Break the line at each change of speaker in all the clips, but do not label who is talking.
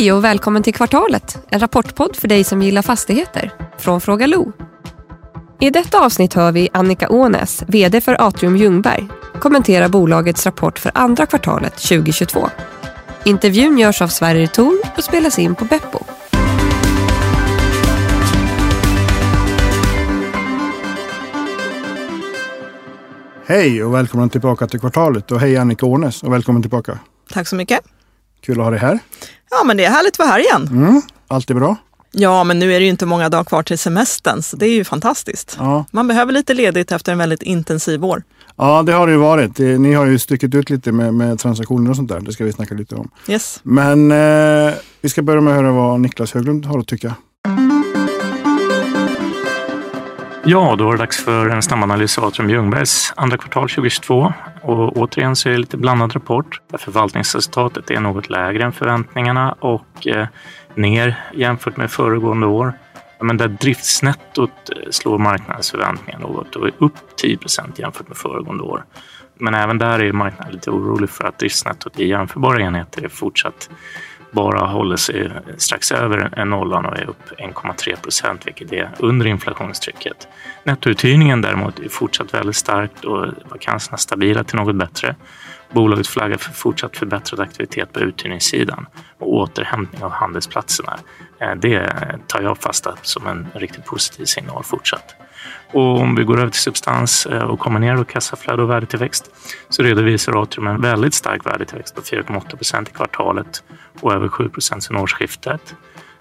Hej och välkommen till Kvartalet, en rapportpodd för dig som gillar fastigheter. Från Fråga Lo. I detta avsnitt hör vi Annika Ånäs, VD för Atrium Ljungberg, kommentera bolagets rapport för andra kvartalet 2022. Intervjun görs av Sverige Tor och spelas in på Beppo.
Hej och välkommen tillbaka till kvartalet och hej Annika Ånes och välkommen tillbaka.
Tack så mycket.
Kul att ha dig här.
Ja, men det är härligt att vara här igen.
Mm, allt är bra?
Ja, men nu är det ju inte många dagar kvar till semestern, så det är ju fantastiskt.
Ja.
Man behöver lite ledigt efter en väldigt intensiv år.
Ja, det har det ju varit. Ni har ju stycket ut lite med, med transaktioner och sånt där. Det ska vi snacka lite om.
Yes.
Men eh, vi ska börja med att höra vad Niklas Höglund har att tycka.
Ja, då var det dags för en snabbanalys av Atrium Ljungbergs andra kvartal 2022. Och återigen så är det lite blandad rapport där förvaltningsresultatet är något lägre än förväntningarna och eh, ner jämfört med föregående år. Men där driftsnettot eh, slår marknadens förväntningar något och är upp 10 procent jämfört med föregående år. Men även där är marknaden lite orolig för att driftsnettot i jämförbara enheter är fortsatt bara håller sig strax över en nollan och är upp 1,3 procent, vilket är under inflationstrycket. Nettouthyrningen däremot är fortsatt väldigt starkt och vakanserna stabila till något bättre. Bolaget flaggar för fortsatt förbättrad aktivitet på uthyrningssidan och återhämtning av handelsplatserna. Eh, det tar jag fasta som en riktigt positiv signal fortsatt. Och om vi går över till substans eh, och kommer ner och kassaflöde och värdetillväxt så redovisar Atrium en väldigt stark värdetillväxt på 4,8 procent i kvartalet och över 7 procent sedan årsskiftet.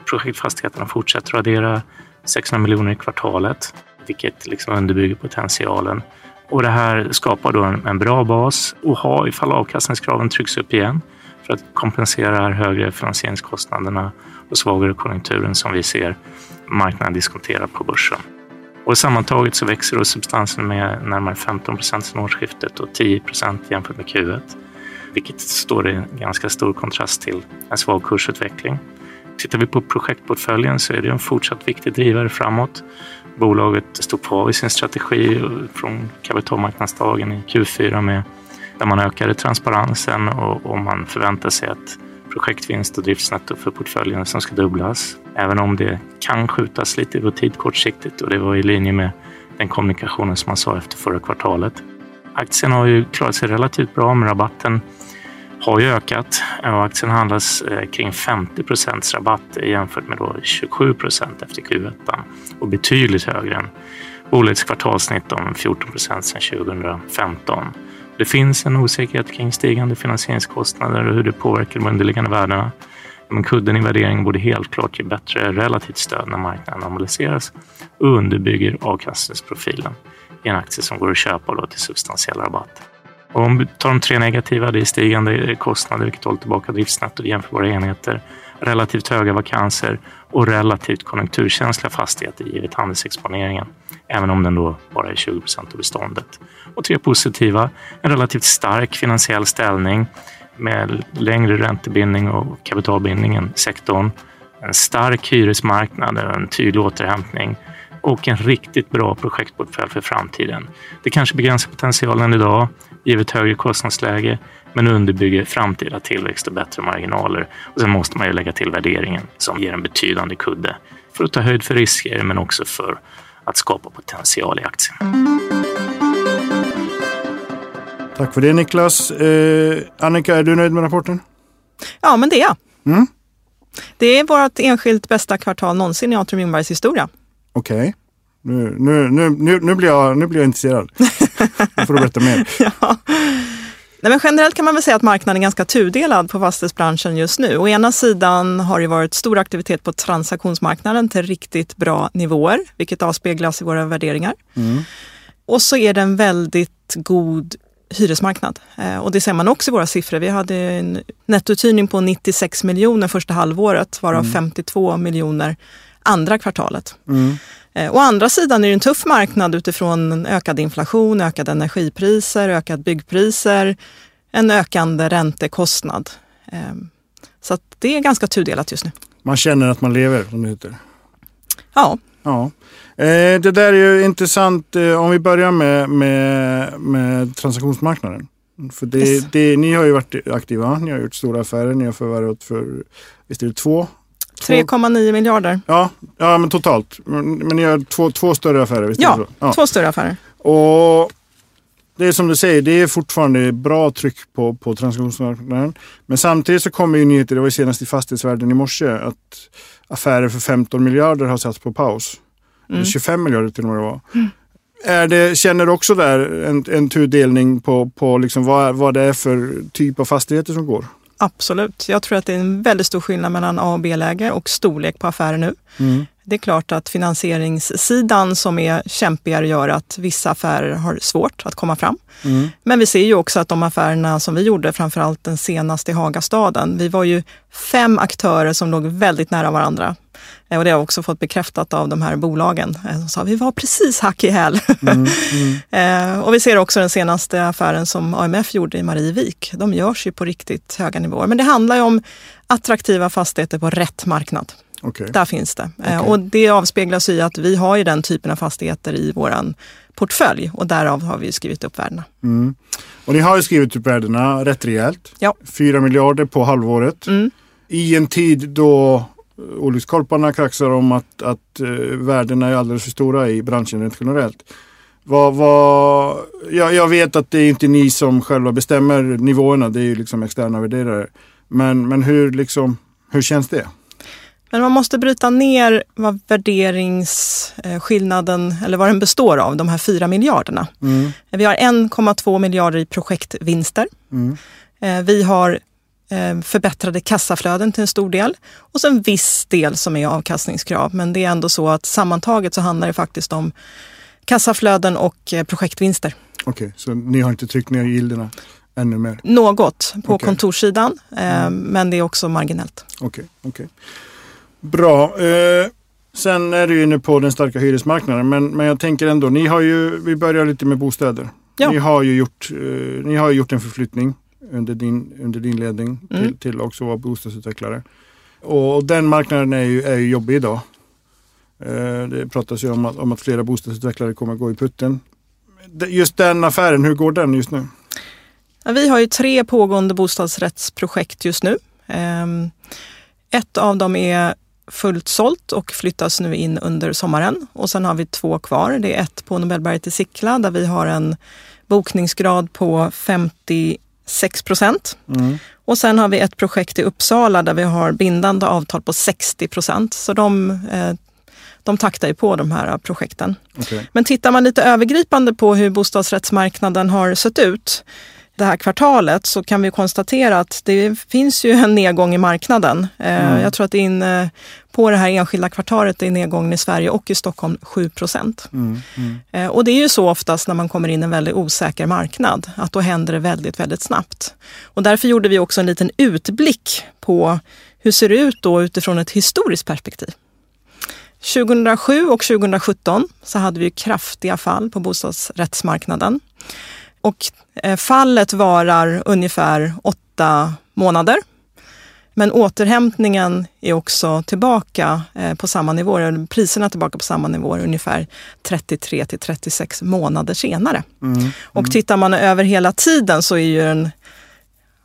Projektfastigheterna fortsätter att addera 600 miljoner i kvartalet, vilket liksom underbygger potentialen. Och det här skapar då en, en bra bas att ha ifall avkastningskraven trycks upp igen för att kompensera högre finansieringskostnaderna och svagare konjunkturen som vi ser marknaden diskontera på börsen. Och sammantaget så växer då substansen med närmare 15 procent sedan årsskiftet och 10 procent jämfört med Q1, vilket står i ganska stor kontrast till en svag kursutveckling. Tittar vi på projektportföljen så är det en fortsatt viktig drivare framåt. Bolaget står kvar i sin strategi från kapitalmarknadsdagen i Q4 med där man ökade transparensen och, och man förväntar sig att projektvinst och driftsnetto för portföljen som ska dubblas. Även om det kan skjutas lite på tid kortsiktigt och det var i linje med den kommunikationen som man sa efter förra kvartalet. Aktien har ju klarat sig relativt bra, men rabatten har ju ökat och aktien handlas eh, kring 50 procents rabatt jämfört med då 27 procent efter Q1 och betydligt högre än bolagets kvartalssnitt om 14 procent sedan 2015. Det finns en osäkerhet kring stigande finansieringskostnader och hur det påverkar de underliggande värdena. Men kudden i värderingen borde helt klart ge bättre relativt stöd när marknaden normaliseras och underbygger avkastningsprofilen i en aktie som går att köpa då till substantiell rabatt. Och om vi tar de tre negativa, det är stigande kostnader, vilket håller tillbaka driftsnettot och jämförbara enheter, relativt höga vakanser och relativt konjunkturkänsliga fastigheter givet handelsexponeringen, även om den då bara är 20 procent av beståndet. Och tre positiva, en relativt stark finansiell ställning med längre räntebindning och kapitalbindning än sektorn, en stark hyresmarknad, en tydlig återhämtning och en riktigt bra projektportfölj för framtiden. Det kanske begränsar potentialen idag, givet högre kostnadsläge, men underbygger framtida tillväxt och bättre marginaler. Och sen måste man ju lägga till värderingen som ger en betydande kudde för att ta höjd för risker, men också för att skapa potential i aktien.
Tack för det Niklas. Eh, Annika, är du nöjd med rapporten?
Ja, men det är jag.
Mm.
Det är vårt enskilt bästa kvartal någonsin i Atrium Ljungbergs historia.
Okej. Nu, nu, nu, nu, nu, blir jag, nu blir jag intresserad. Nu får du berätta mer.
Ja. Nej, men generellt kan man väl säga att marknaden är ganska tudelad på fastighetsbranschen just nu. Å ena sidan har det varit stor aktivitet på transaktionsmarknaden till riktigt bra nivåer, vilket avspeglas i våra värderingar.
Mm.
Och så är det en väldigt god hyresmarknad. Eh, och det ser man också i våra siffror. Vi hade en nettouthyrning på 96 miljoner första halvåret, varav 52 miljoner andra kvartalet.
Mm.
Eh, Å andra sidan är det en tuff marknad utifrån ökad inflation, ökade energipriser, ökade byggpriser, en ökande räntekostnad. Eh, Så att det är ganska tudelat just nu.
Man känner att man lever, som det heter.
Ja,
Ja. Eh, det där är ju intressant eh, om vi börjar med, med, med transaktionsmarknaden. För det,
Yes.
det, ni har ju varit aktiva, ni har gjort stora affärer, ni har förvärvat för visst är det två?
3,9 miljarder.
Ja, ja, men totalt. Men, men ni gör två, två större affärer, visst
Ja?
Ja,
två större affärer.
Och det är som du säger, det är fortfarande bra tryck på, på transaktionsmarknaden. Men samtidigt så kommer ju nyheter, det var ju senast i fastighetsvärlden i morse, att affärer för 15 miljarder har satts på paus.
Mm.
25 miljarder till och med det var. Är det, känner du också där en, en tudelning på, på liksom vad, vad det är för typ av fastigheter som går?
Absolut. Jag tror att det är en väldigt stor skillnad mellan A och B-läge och storlek på affärer nu.
Mm.
Det är klart att finansieringssidan som är kämpigare gör att vissa affärer har svårt att komma fram.
Mm.
Men vi ser ju också att de affärerna som vi gjorde, framförallt den senaste i Hagastaden, vi var ju fem aktörer som låg väldigt nära varandra. Eh, Och det har jag också fått bekräftat av de här bolagen. eh, Som sa vi var precis hack i häl.
Mm.
Eh, och vi ser också den senaste affären som AMF gjorde i Marievik. De görs ju på riktigt höga nivåer. Men det handlar ju om attraktiva fastigheter på rätt marknad.
Okej.
Där finns det. Eh,
Okej.
Och det avspeglas i att vi har ju den typen av fastigheter i våran portfölj och därav har vi skrivit upp värdena.
Mm. Och ni har ju skrivit upp värdena rätt rejält.
Ja.
4 miljarder på halvåret.
Mm.
I en tid då eh, olyckskorparna kraxar om att, att uh, värdena är alldeles för stora i branschen rent generellt. Vad, vad, jag, jag vet att det är inte ni som själva bestämmer nivåerna, det är ju liksom externa värderare. Men, men hur, liksom, hur känns det?
Men man måste bryta ner vad värderingsskillnaden, eller vad den består av, de här fyra miljarderna.
Mm.
Vi har 1,2 miljarder i projektvinster.
Mm.
Eh, Vi har eh, förbättrade kassaflöden till en stor del och sen viss del som är avkastningskrav. Men det är ändå så att sammantaget så handlar det faktiskt om kassaflöden och eh, projektvinster.
Okej, så ni har inte tryckt ner gilderna ännu mer?
Något på
Okej.
kontorssidan, eh, men det är också marginellt.
Okej, okej. Bra. Eh, sen är du inne på den starka hyresmarknaden, men, men jag tänker ändå, ni har ju, vi börjar lite med bostäder.
Ja.
Ni har ju gjort, eh, ni har gjort en förflyttning under din, under din ledning
Mm.
till, till också vara bostadsutvecklare. Och den marknaden är ju, är ju jobbig idag. Eh, det pratas ju om att, om att flera bostadsutvecklare kommer att gå i putten. Just den affären, hur går den just nu?
Ja, Vi har ju tre pågående bostadsrättsprojekt just nu. Ehm, Ett av dem är fullt sålt och flyttas nu in under sommaren. Och sen har vi två kvar. Det är ett på Nobelberget i Sickla där vi har en bokningsgrad på 56 procent.
Mm.
Och sen har vi ett projekt i Uppsala där vi har bindande avtal på 60 procent. Så de, eh, de taktar ju på de här projekten.
Okej.
Men tittar man lite övergripande på hur bostadsrättsmarknaden har sett ut det här kvartalet så kan vi konstatera att det finns ju en nedgång i marknaden. Eh,
Mm.
Jag tror att det är inne på det här enskilda kvartalet är nedgången i Sverige och i Stockholm 7 procent.
Mm. Mm.
Eh, Och det är ju så oftast när man kommer in i en väldigt osäker marknad, att då händer det väldigt, väldigt snabbt. Och därför gjorde vi också en liten utblick på hur ser det ut då utifrån ett historiskt perspektiv. 2007 och 2017 så hade vi kraftiga fall på bostadsrättsmarknaden. Och eh, fallet varar ungefär åtta månader. Men återhämtningen är också tillbaka eh, på samma nivåer, eller priserna är tillbaka på samma nivåer ungefär 33 till 36 månader senare.
Mm.
Och tittar man över hela tiden så är ju den,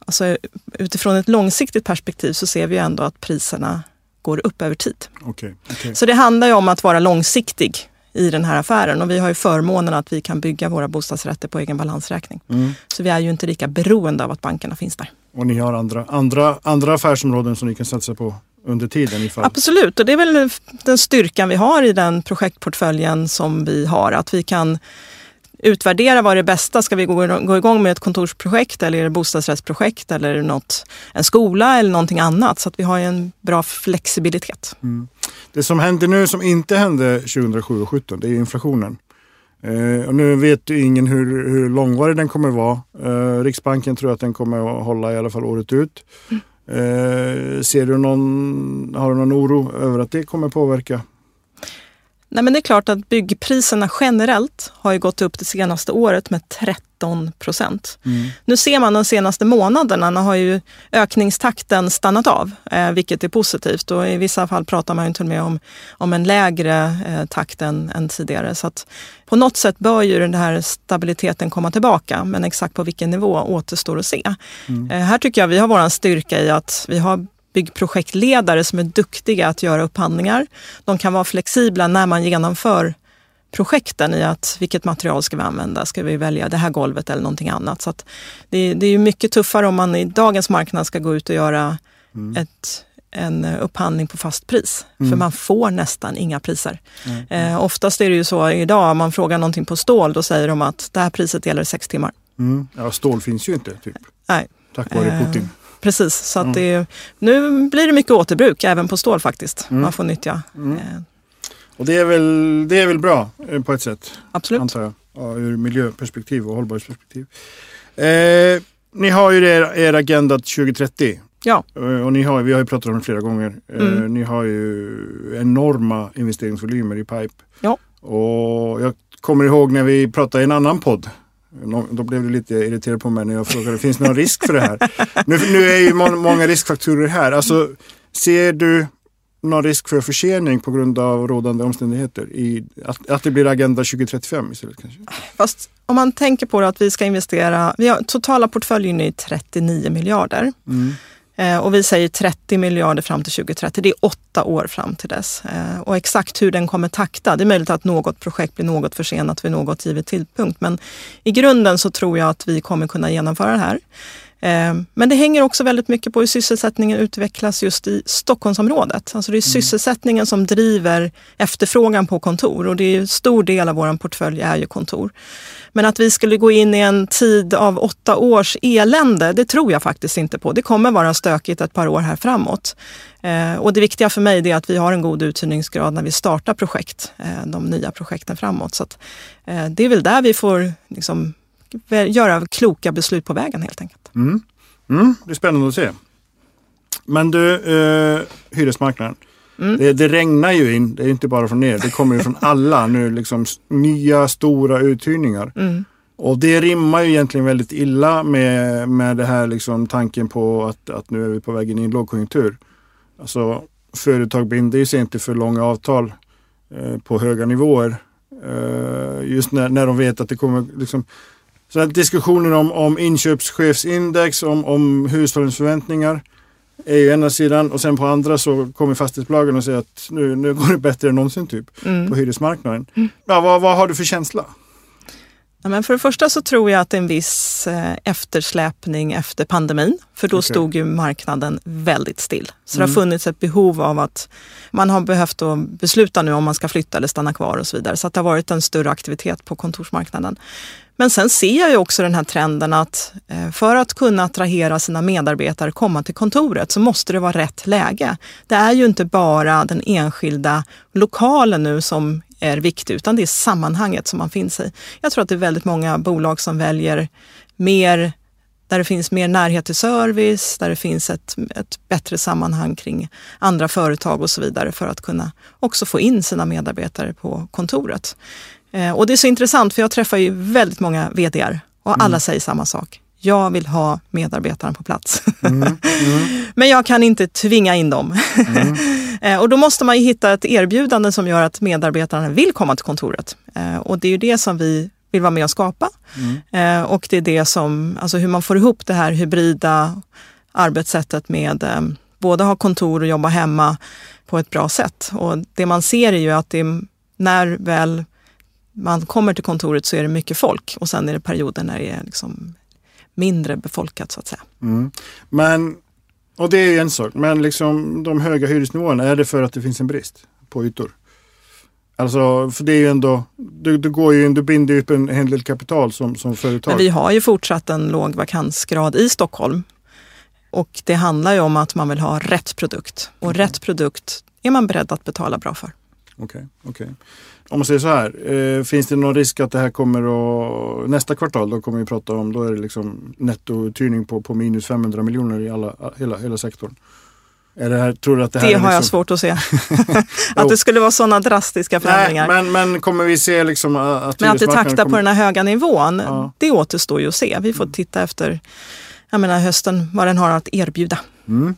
alltså utifrån ett långsiktigt perspektiv så ser vi ändå att priserna går upp över tid.
Okej, okej.
Så det handlar ju om att vara långsiktig i den här affären och vi har ju förmånen att vi kan bygga våra bostadsrätter på egen balansräkning.
Mm.
Så vi är ju inte lika beroende av att bankerna finns där.
Och ni har andra, andra, andra affärsområden som ni kan satsa på under tiden ifall...
Absolut, och det är väl den styrkan vi har i den projektportföljen som vi har. Att vi kan utvärdera vad är det bästa. Ska vi gå, gå igång med ett kontorsprojekt eller det bostadsrättsprojekt eller något, en skola eller någonting annat. Så att vi har en bra flexibilitet.
Mm. Det som händer nu som inte hände 2007 och 2017 det är inflationen. Eh, och nu vet ju ingen hur, hur långvarig den kommer vara. Eh, Riksbanken tror att den kommer att hålla i alla fall året ut. Eh, ser du någon, har du någon oro över att det kommer påverka?
Nej, men det är klart att byggpriserna generellt har gått upp det senaste året med 13 procent.
Mm.
Nu ser man de senaste månaderna har ju ökningstakten stannat av, eh, vilket är positivt. Och I vissa fall pratar man ju till och med om, om en lägre eh, takt än, än tidigare. Så att på något sätt bör ju den här stabiliteten komma tillbaka, men exakt på vilken nivå återstår att se.
Mm.
Eh, här tycker jag vi har vår styrka i att vi har byggprojektledare som är duktiga att göra upphandlingar. De kan vara flexibla när man genomför projekten i att vilket material ska vi använda? Ska vi välja det här golvet eller någonting annat? Så det, det, är mycket tuffare om man i dagens marknad ska gå ut och göra mm. ett, en upphandling på fast pris. Mm. För man får nästan inga priser. Mm. Eh, oftast är det ju så idag, om man frågar någonting på stål, då säger de att det här priset gäller sex timmar.
Mm. Ja, stål finns ju inte, typ.
Nej.
Tack vare eh, Putin.
Precis, så att mm. det, nu blir det mycket återbruk även på stål faktiskt. Mm. Man får nyttja. Mm. Eh.
Och det är, väl, det är väl bra eh, på ett sätt?
Absolut.
Antar jag. Ja, ur miljöperspektiv och hållbarhetsperspektiv. Eh, ni har ju er, er Agenda 2030.
Ja.
Eh, och ni har, vi har ju pratat om det flera gånger. Mm. Ni har ju enorma investeringsvolymer i pipe.
Ja.
Och jag kommer ihåg när vi pratade i en annan podd då blev du lite irriterad på mig när jag frågade, finns det någon risk för det här? Nu, nu är ju må många riskfaktorer här. Alltså, ser du någon risk för försening på grund av rådande omständigheter? I, att, att det blir Agenda 2035 istället kanske?
Fast om man tänker på att vi ska investera, vi har totala portföljen i 39 miljarder. Mm. Eh, och vi säger 30 miljarder fram till 2030. Det är åtta år fram till dess. Eh, och exakt hur den kommer takta, det är möjligt att något projekt blir något försenat vid något givet tidpunkt. Men i grunden så tror jag att vi kommer kunna genomföra det här. Eh, men det hänger också väldigt mycket på hur sysselsättningen utvecklas just i Stockholmsområdet. Alltså det är mm. sysselsättningen som driver efterfrågan på kontor och det är en stor del av vår portfölj är ju kontor. Men att vi skulle gå in i en tid av åtta års elände, det tror jag faktiskt inte på. Det kommer vara stökigt ett par år här framåt. Eh, och det viktiga för mig är att vi har en god uthyrningsgrad när vi startar projekt, eh, de nya projekten framåt. Så det är väl där vi får liksom, göra kloka beslut på vägen helt enkelt.
Mm. Mm, det är spännande att se. Men du, eh, hyresmarknaden. Mm. Det, det, regnar ju in, det är inte bara från er, det kommer ju från alla nu, liksom nya stora uthyrningar. Mm. Och det rimmar ju egentligen väldigt illa med, med det här liksom tanken på att, att nu är vi på väg in i en lågkonjunktur. Alltså företag binder sig inte för långa avtal eh, på höga nivåer. Eh, just när, när de vet att det kommer liksom så att diskussionen om, om inköpschefsindex, om, om hushållens förväntningar är ju ena sidan och sen på andra så kommer fastighetsbolagen och säger att nu, nu går det bättre än någonsin typ mm. på hyresmarknaden. Mm. Ja, vad, vad har du för känsla?
Ja, men för det första så tror jag att det är en viss eh, eftersläpning efter pandemin. För då okay. stod ju marknaden väldigt still. Så mm. det har mm. funnits ett behov av att man har behövt att besluta nu om man ska flytta eller stanna kvar och så vidare. Så det har varit en större aktivitet på kontorsmarknaden. Men sen ser jag ju också den här trenden att eh, för att kunna attrahera sina medarbetare att komma till kontoret så måste det vara rätt läge. Det är ju inte bara den enskilda lokalen nu som är viktig, utan det är sammanhanget som man finns i. Jag tror att det är väldigt många bolag som väljer mer där det finns mer närhet till service, där det finns ett, ett bättre sammanhang kring andra företag och så vidare för att kunna också få in sina medarbetare på kontoret. Eh, och det är så intressant för jag träffar ju väldigt många VDR och alla mm. säger samma sak. Jag vill ha medarbetarna på plats. Mm. Mm. Men jag kan inte tvinga in dem. Mm. Eh, och då måste man ju hitta ett erbjudande som gör att medarbetarna vill komma till kontoret. Eh, och det är ju det som vi vill vara med och skapa. Mm. Och det är det som, alltså hur man får ihop det här hybrida arbetssättet med både ha kontor och jobba hemma på ett bra sätt. Och det man ser är ju att det när väl man kommer till kontoret så är det mycket folk och sen är det perioder när det är liksom mindre befolkat så att säga.
Mm. Men, och det är en sak, men liksom de höga hyresnivåerna, är det för att det finns en brist på ytor? Alltså, för det är ju ändå, du, du, går ju, du binder upp en hel del kapital som, som företag.
Men vi har ju fortsatt en låg vakansgrad i Stockholm. Och det handlar ju om att man vill ha rätt produkt. Och rätt produkt är man beredd att betala bra för.
Okej, okay, okej. Okay. Om man säger så här, eh, finns det någon risk att det här kommer att, nästa kvartal, då kommer vi prata om, då är det liksom nettouthyrning på, på minus 500 miljoner i alla, hela, hela sektorn. Är det, här, tror du att det, här
det har
liksom...
jag svårt att se. att det skulle vara sådana drastiska förändringar.
Nej, men, men kommer vi se liksom att
Men att det taktar kommer... på den här höga nivån, ja. det återstår ju att se. Vi får mm. titta efter jag menar, hösten, vad den har att erbjuda.
Mm.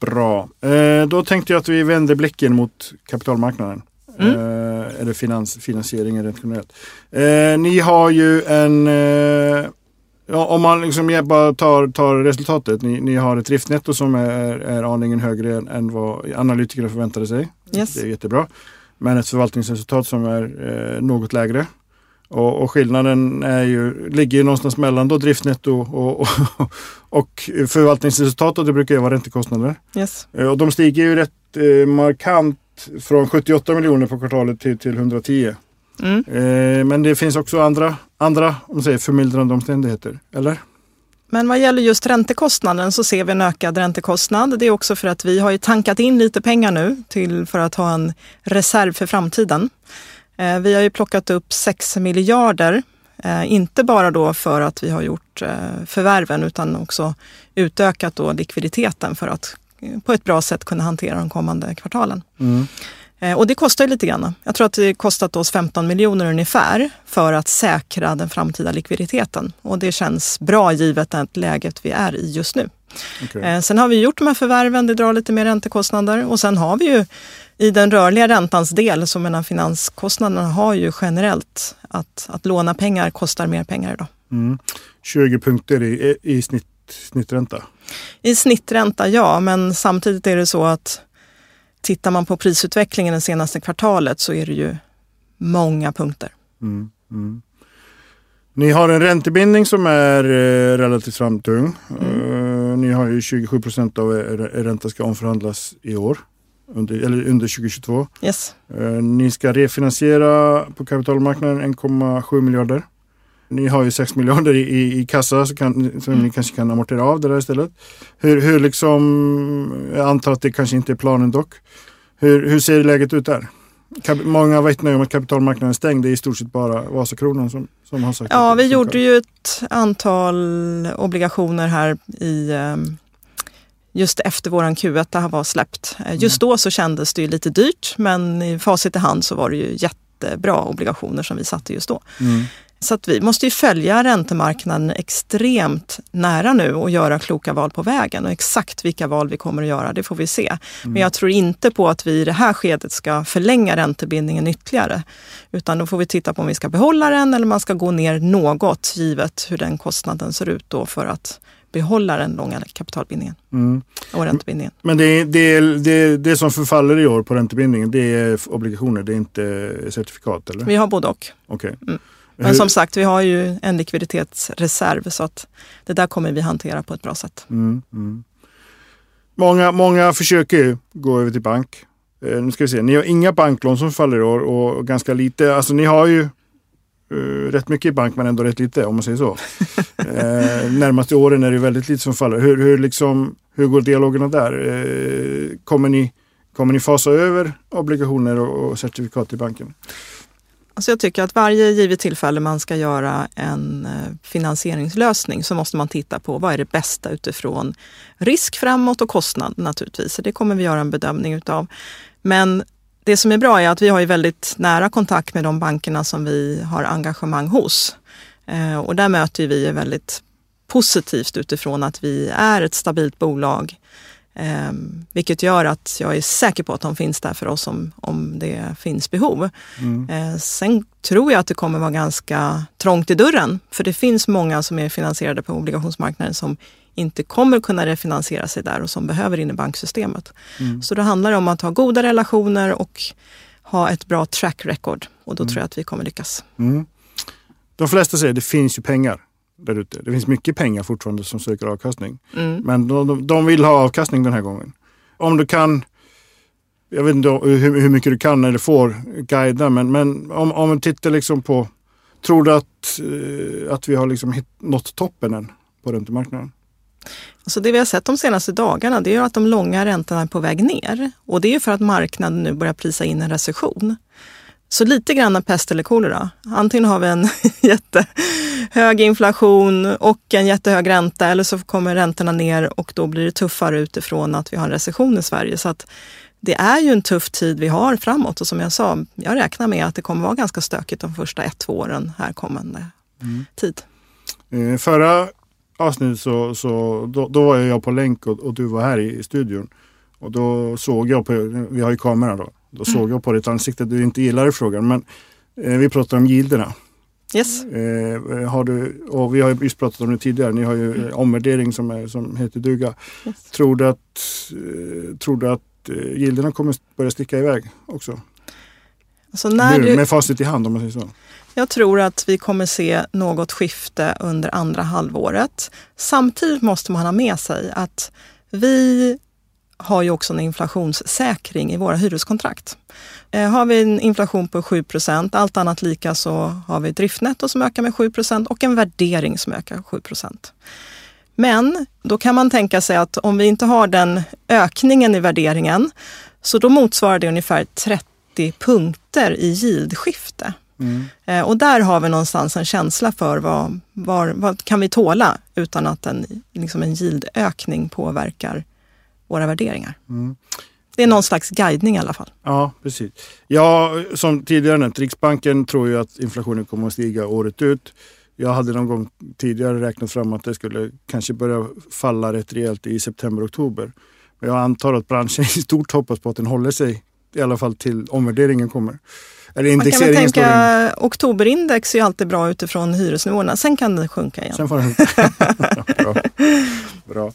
Bra. Eh, då tänkte jag att vi vänder blicken mot kapitalmarknaden. Mm. Eh, eller finans, finansieringen rent generellt. Eh, ni har ju en, eh, Ja, om man liksom bara tar, tar resultatet. Ni, ni har ett driftnetto som är, är aningen högre än, än vad analytikerna förväntade sig.
Yes.
Det är jättebra. Men ett förvaltningsresultat som är eh, något lägre. Och, och, skillnaden är ju, ligger ju någonstans mellan då driftnetto och, och, och förvaltningsresultat och det brukar ju vara räntekostnader.
Yes.
Eh, och de stiger ju rätt eh, markant från 78 miljoner på kvartalet till, till 110.
Mm.
Eh, men det finns också andra, andra om säger, förmildrande omständigheter, eller?
Men vad gäller just räntekostnaden så ser vi en ökad räntekostnad. Det är också för att vi har tankat in lite pengar nu till, för att ha en reserv för framtiden. Eh, vi har ju plockat upp 6 miljarder, eh, inte bara då för att vi har gjort förvärven utan också utökat då likviditeten för att på ett bra sätt kunna hantera de kommande kvartalen.
Mm.
Och det kostar lite grann. Jag tror att det kostat oss 15 miljoner ungefär för att säkra den framtida likviditeten. Och det känns bra givet det läget vi är i just nu.
Okay.
Sen har vi gjort de här förvärven, det drar lite mer räntekostnader och sen har vi ju i den rörliga räntans del, så menar finanskostnaderna har ju generellt att, att låna pengar kostar mer pengar idag.
Mm. 20 punkter i, i snitt, snittränta?
I snittränta, ja, men samtidigt är det så att tittar man på prisutvecklingen det senaste kvartalet så är det ju många punkter.
Mm. Mm. Ni har en räntebindning som är eh, relativt framtung. Mm. Uh, ni har ju 27 procent av er ränta ska omförhandlas i år under, eller under 2022.
Yes.
Eh, ni ska refinansiera på kapitalmarknaden 1,7 miljarder. Ni har ju 6 miljarder i, i kassa så, kan, så mm. ni kanske kan amortera av det där istället. Hur, hur liksom, jag antar att det kanske inte är planen dock. Hur, hur ser läget ut där? Många vittnar ju om att kapitalmarknaden är stängd. Det är i stort sett bara Vasakronan som, som har sagt
Ja, vi gjorde ju ett antal obligationer här i um just efter våran Q1 var släppt. Eh, just mm. då så kändes det ju lite dyrt men i facit i hand så var det ju jättebra obligationer som vi satte just då. Mm. Så att vi måste ju följa räntemarknaden extremt nära nu och göra kloka val på vägen. Och exakt vilka val vi kommer att göra, det får vi se. Mm. Men jag tror inte på att vi i det här skedet ska förlänga räntebindningen ytterligare. Utan då får vi titta på om vi ska behålla den eller om man ska gå ner något givet hur den kostnaden ser ut då för att behålla den långa kapitalbindningen mm. och räntebindningen.
Men det, det, det, det som förfaller i år på räntebindningen det är obligationer, det är inte certifikat? eller?
Vi har både och.
Okay.
Mm. Men som sagt, vi har ju en likviditetsreserv så att det där kommer vi hantera på ett bra sätt.
Mm, mm. Många, många försöker gå över till bank. Eh, nu ska vi se, ni har inga banklån som faller i år och ganska lite. Alltså ni har ju uh, rätt mycket i bank men ändå rätt lite om man säger så. uh, närmaste åren är det väldigt lite som faller. Hur, hur, liksom, hur går dialogerna där? Uh, kommer, ni, kommer ni fasa över obligationer och, och certifikat i banken?
Alltså jag tycker att varje givet tillfälle man ska göra en eh, finansieringslösning så måste man titta på vad är det bästa utifrån risk framåt och kostnad naturligtvis. Så det kommer vi göra en bedömning utav. Men det som är bra är att vi har ju väldigt nära kontakt med de bankerna som vi har engagemang hos. Eh, och där möter vi väldigt positivt utifrån att vi är ett stabilt bolag. Eh, vilket gör att jag är säker på att de finns där för oss om, om det finns behov. Mm. Eh, sen tror jag att det kommer vara ganska trångt i dörren. För det finns många som är finansierade på obligationsmarknaden som inte kommer kunna refinansiera sig där och som behöver in i banksystemet. Mm. Så det handlar om att ha goda relationer och ha ett bra track record och då mm. tror jag att vi kommer lyckas.
Mm. De flesta säger att det finns ju pengar där ute. Det finns mycket pengar fortfarande som söker avkastning. Mm. Men de, de, vill ha avkastning den här gången. Om du kan, jag vet inte hur, hur mycket du kan eller får guida, men, men om, om man tittar liksom på, tror du att, eh, att vi har liksom nått toppen än på räntemarknaden?
Alltså det vi har sett de senaste dagarna det är att de långa räntorna är på väg ner. Och det är för att marknaden nu börjar prisa in en recession. Så lite grann pest eller kolera. Antingen har vi en jättehög inflation och en jättehög ränta eller så kommer räntorna ner och då blir det tuffare utifrån att vi har en recession i Sverige. Så att det är ju en tuff tid vi har framåt och som jag sa, jag räknar med att det kommer vara ganska stökigt de första ett, två åren här kommande mm. tid.
Eh, förra avsnitt så, så då, då, var jag på länk och, och, du var här i, i studion. Och då såg jag på, vi har ju kamera då, då mm. såg jag på ditt ansikte att du inte gillade frågan. Men eh, vi pratar om gilderna.
Yes.
Eh, har du, och vi har ju just pratat om det tidigare, ni har ju eh, omvärdering som, är, som heter duga.
Yes.
Tror du att, eh, tror du att eh, gilderna kommer börja sticka iväg också?
Så när
nu,
du,
med facit i hand om man säger så.
Jag tror att vi kommer se något skifte under andra halvåret. Samtidigt måste man ha med sig att vi har ju också en inflationssäkring i våra hyreskontrakt. Eh, har vi en inflation på 7% allt annat lika så har vi ett driftnetto som ökar med 7% och en värdering som ökar 7% Men då kan man tänka sig att om vi inte har den ökningen i värderingen så då motsvarar det ungefär 30 punkter i yieldskifte.
Mm.
Eh, och där har vi någonstans en känsla för vad, var, vad kan vi tåla utan att en, liksom en yieldökning påverkar våra värderingar.
Mm.
Det är någon slags guidning i alla fall.
Ja, precis. Ja, som tidigare nämnt, Riksbanken tror ju att inflationen kommer att stiga året ut. Jag hade någon gång tidigare räknat fram att det skulle kanske börja falla rätt rejält i september-oktober. Men jag antar att branschen i stort hoppas på att den håller sig i alla fall till omvärderingen kommer. Eller
Man kan väl
indexeringen slår in.
tänka, oktoberindex är ju alltid bra utifrån hyresnivåerna. Sen kan det sjunka igen.
Sen får den... Bra. Bra.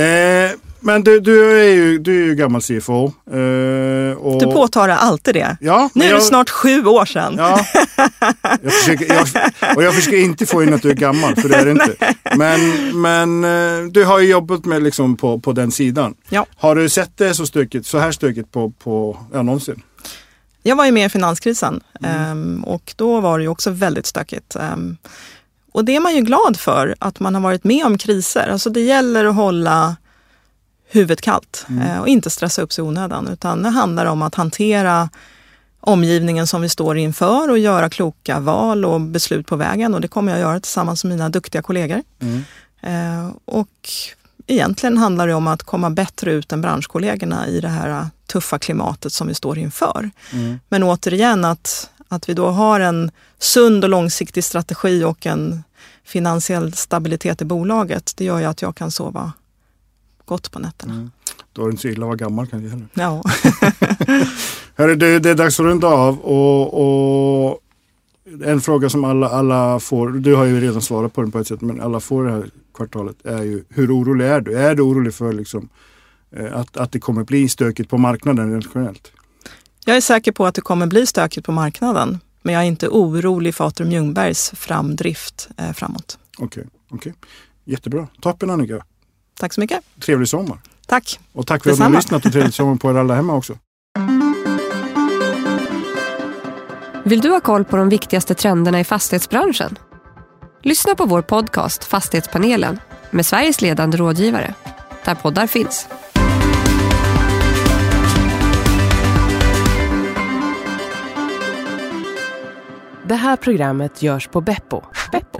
Eh, men du, du, är ju, du är ju gammal CFO. Eh, och...
Du påtalar alltid det.
Ja,
Nu är det snart sju år sedan.
Ja, jag försöker, jag, och jag försöker inte få in att du är gammal, för det är det inte. Men, men eh, du har ju jobbat med liksom på, på den sidan.
Ja.
Har du sett det så, stökigt, så här stökigt på, på ja, någonsin?
Jag var ju med i finanskrisen ehm, och då var det ju också väldigt stökigt. Ehm, och det är man ju glad för, att man har varit med om kriser. Alltså det gäller att hålla huvudet kallt eh, och inte stressa upp sig i onödan. Utan det handlar om att hantera omgivningen som vi står inför och göra kloka val och beslut på vägen. Och det kommer jag göra tillsammans med mina duktiga kollegor.
Mm.
Eh, och egentligen handlar det om att komma bättre ut än branschkollegorna i det här tuffa klimatet som vi står inför.
Mm.
Men återigen att, att vi då har en sund och långsiktig strategi och en finansiell stabilitet i bolaget, det gör ju att jag kan sova gott på nätterna.
Mm. Då är det inte så illa att vara gammal kanske heller.
Ja.
Hörru, det, det är dags att runda av och, och en fråga som alla, alla får, du har ju redan svarat på den på ett sätt, men alla får det här kvartalet är ju hur orolig är du? Är du orolig för liksom, eh, att, att det kommer bli stökigt på marknaden rent generellt?
Jag är säker på att det kommer bli stökigt på marknaden, men jag är inte orolig för Atrium Ljungbergs framdrift eh, framåt.
Okej, okej. Jättebra. Toppen Annika.
Tack så mycket.
Trevlig sommar.
Tack.
Och tack för att ni har
Detsamma.
lyssnat och trevlig sommar på er alla hemma också.
Vill du ha koll på de viktigaste trenderna i fastighetsbranschen? Lyssna på vår podcast Fastighetspanelen med Sveriges ledande rådgivare, där poddar finns.
Det här programmet görs på Beppo. Beppo.